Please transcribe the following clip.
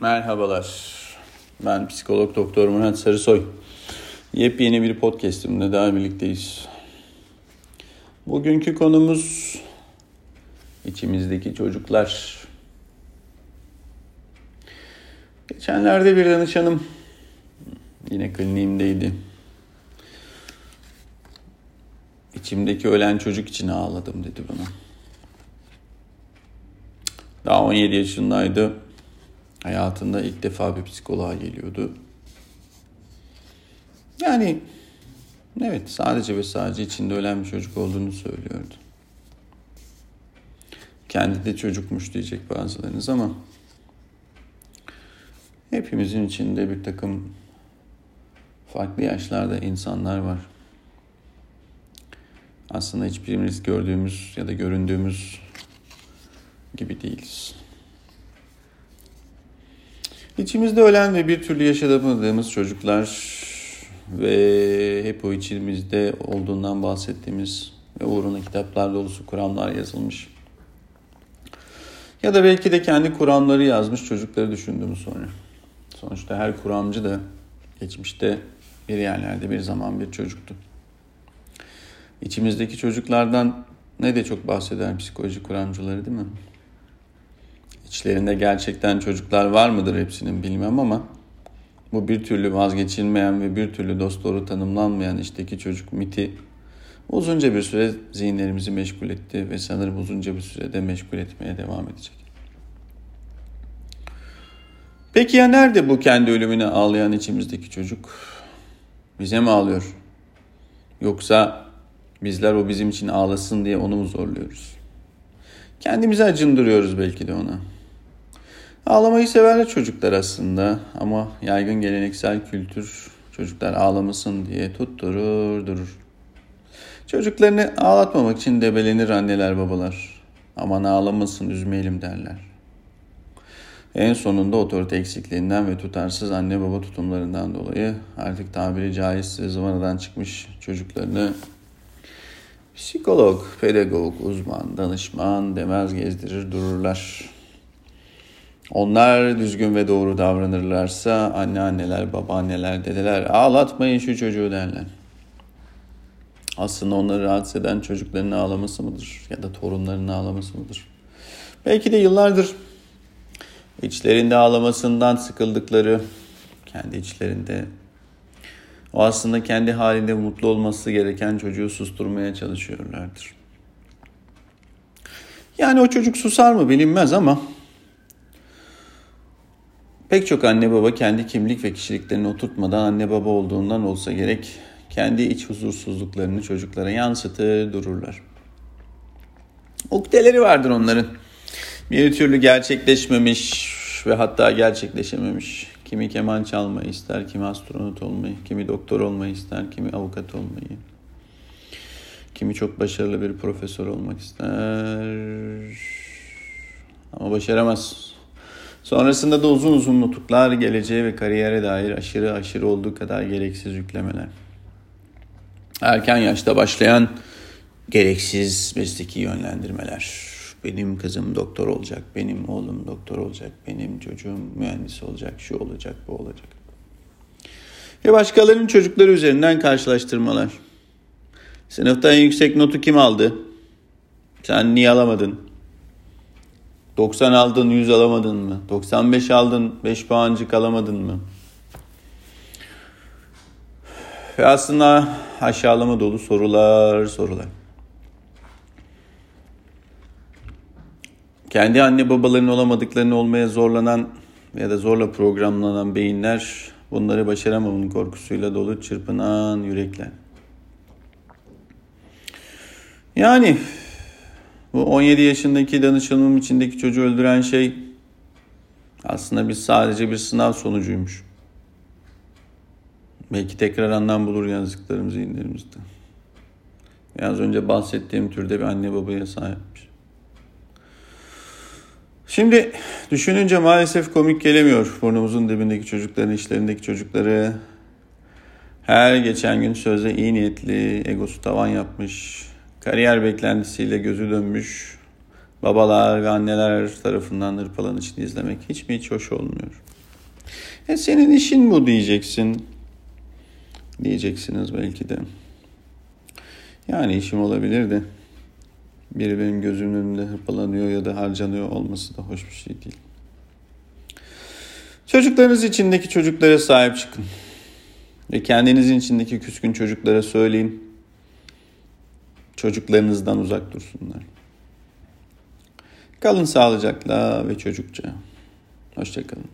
Merhabalar. Ben psikolog doktor Murat Sarısoy. Yepyeni bir podcast'imle daha birlikteyiz. Bugünkü konumuz içimizdeki çocuklar. Geçenlerde bir danışanım yine kliniğimdeydi. İçimdeki ölen çocuk için ağladım dedi bana. Daha 17 yaşındaydı Hayatında ilk defa bir psikoloğa geliyordu. Yani evet sadece ve sadece içinde ölen bir çocuk olduğunu söylüyordu. Kendi de çocukmuş diyecek bazılarınız ama hepimizin içinde bir takım farklı yaşlarda insanlar var. Aslında hiçbirimiz gördüğümüz ya da göründüğümüz gibi değiliz. İçimizde ölen ve bir türlü yaşamadığımız çocuklar ve hep o içimizde olduğundan bahsettiğimiz ve uğruna kitaplar dolusu kuramlar yazılmış. Ya da belki de kendi kuramları yazmış çocukları düşündüğümüz sonra. Sonuçta her kuramcı da geçmişte bir yerlerde bir zaman bir çocuktu. İçimizdeki çocuklardan ne de çok bahseder psikoloji kuramcıları değil mi? İçlerinde gerçekten çocuklar var mıdır hepsinin bilmem ama bu bir türlü vazgeçilmeyen ve bir türlü dost doğru tanımlanmayan işteki çocuk miti uzunca bir süre zihinlerimizi meşgul etti ve sanırım uzunca bir sürede meşgul etmeye devam edecek. Peki ya nerede bu kendi ölümüne ağlayan içimizdeki çocuk? Bize mi ağlıyor? Yoksa bizler o bizim için ağlasın diye onu mu zorluyoruz? Kendimizi acındırıyoruz belki de ona. Ağlamayı severler çocuklar aslında ama yaygın geleneksel kültür çocuklar ağlamasın diye tutturur durur. Çocuklarını ağlatmamak için debelenir anneler babalar. Aman ağlamasın üzmeyelim derler. En sonunda otorite eksikliğinden ve tutarsız anne baba tutumlarından dolayı artık tabiri caizse zıvanadan çıkmış çocuklarını psikolog, pedagog, uzman, danışman demez gezdirir dururlar. Onlar düzgün ve doğru davranırlarsa anneanneler, babaanneler, dedeler ağlatmayın şu çocuğu derler. Aslında onları rahatsız eden çocukların ağlaması mıdır ya da torunlarının ağlaması mıdır? Belki de yıllardır içlerinde ağlamasından sıkıldıkları, kendi içlerinde o aslında kendi halinde mutlu olması gereken çocuğu susturmaya çalışıyorlardır. Yani o çocuk susar mı bilinmez ama Pek çok anne baba kendi kimlik ve kişiliklerini oturtmadan anne baba olduğundan olsa gerek kendi iç huzursuzluklarını çocuklara yansıtır dururlar. Ukdeleri vardır onların. Bir türlü gerçekleşmemiş ve hatta gerçekleşememiş. Kimi keman çalmayı ister, kimi astronot olmayı, kimi doktor olmayı ister, kimi avukat olmayı. Kimi çok başarılı bir profesör olmak ister. Ama başaramaz. Sonrasında da uzun uzun nutuklar, geleceğe ve kariyere dair aşırı aşırı olduğu kadar gereksiz yüklemeler. Erken yaşta başlayan gereksiz mesleki yönlendirmeler. Benim kızım doktor olacak, benim oğlum doktor olacak, benim çocuğum mühendis olacak, şu olacak, bu olacak. Ve başkalarının çocukları üzerinden karşılaştırmalar. Sınıfta en yüksek notu kim aldı? Sen niye alamadın? 90 aldın 100 alamadın mı? 95 aldın 5 puancık alamadın mı? Ve aslında aşağılama dolu sorular sorular. Kendi anne babalarının olamadıklarını olmaya zorlanan ya da zorla programlanan beyinler bunları başaramamın korkusuyla dolu çırpınan yürekler. Yani bu 17 yaşındaki danışanımın içindeki çocuğu öldüren şey aslında biz sadece bir sınav sonucuymuş. Belki tekrar anlam bulur yazdıklarım zihinlerimizde. Az önce bahsettiğim türde bir anne babaya sahipmiş. Şimdi düşününce maalesef komik gelemiyor. Burnumuzun dibindeki çocukların, işlerindeki çocukları her geçen gün sözde iyi niyetli, egosu tavan yapmış, Kariyer beklentisiyle gözü dönmüş, babalar ve anneler tarafından hırpalanışını izlemek hiç mi hiç hoş olmuyor. E senin işin bu diyeceksin. Diyeceksiniz belki de. Yani işim olabilir de biri benim gözümün önünde hırpalanıyor ya da harcanıyor olması da hoş bir şey değil. Çocuklarınız içindeki çocuklara sahip çıkın. Ve kendinizin içindeki küskün çocuklara söyleyin. Çocuklarınızdan uzak dursunlar. Kalın sağlıcakla ve çocukça. Hoşçakalın.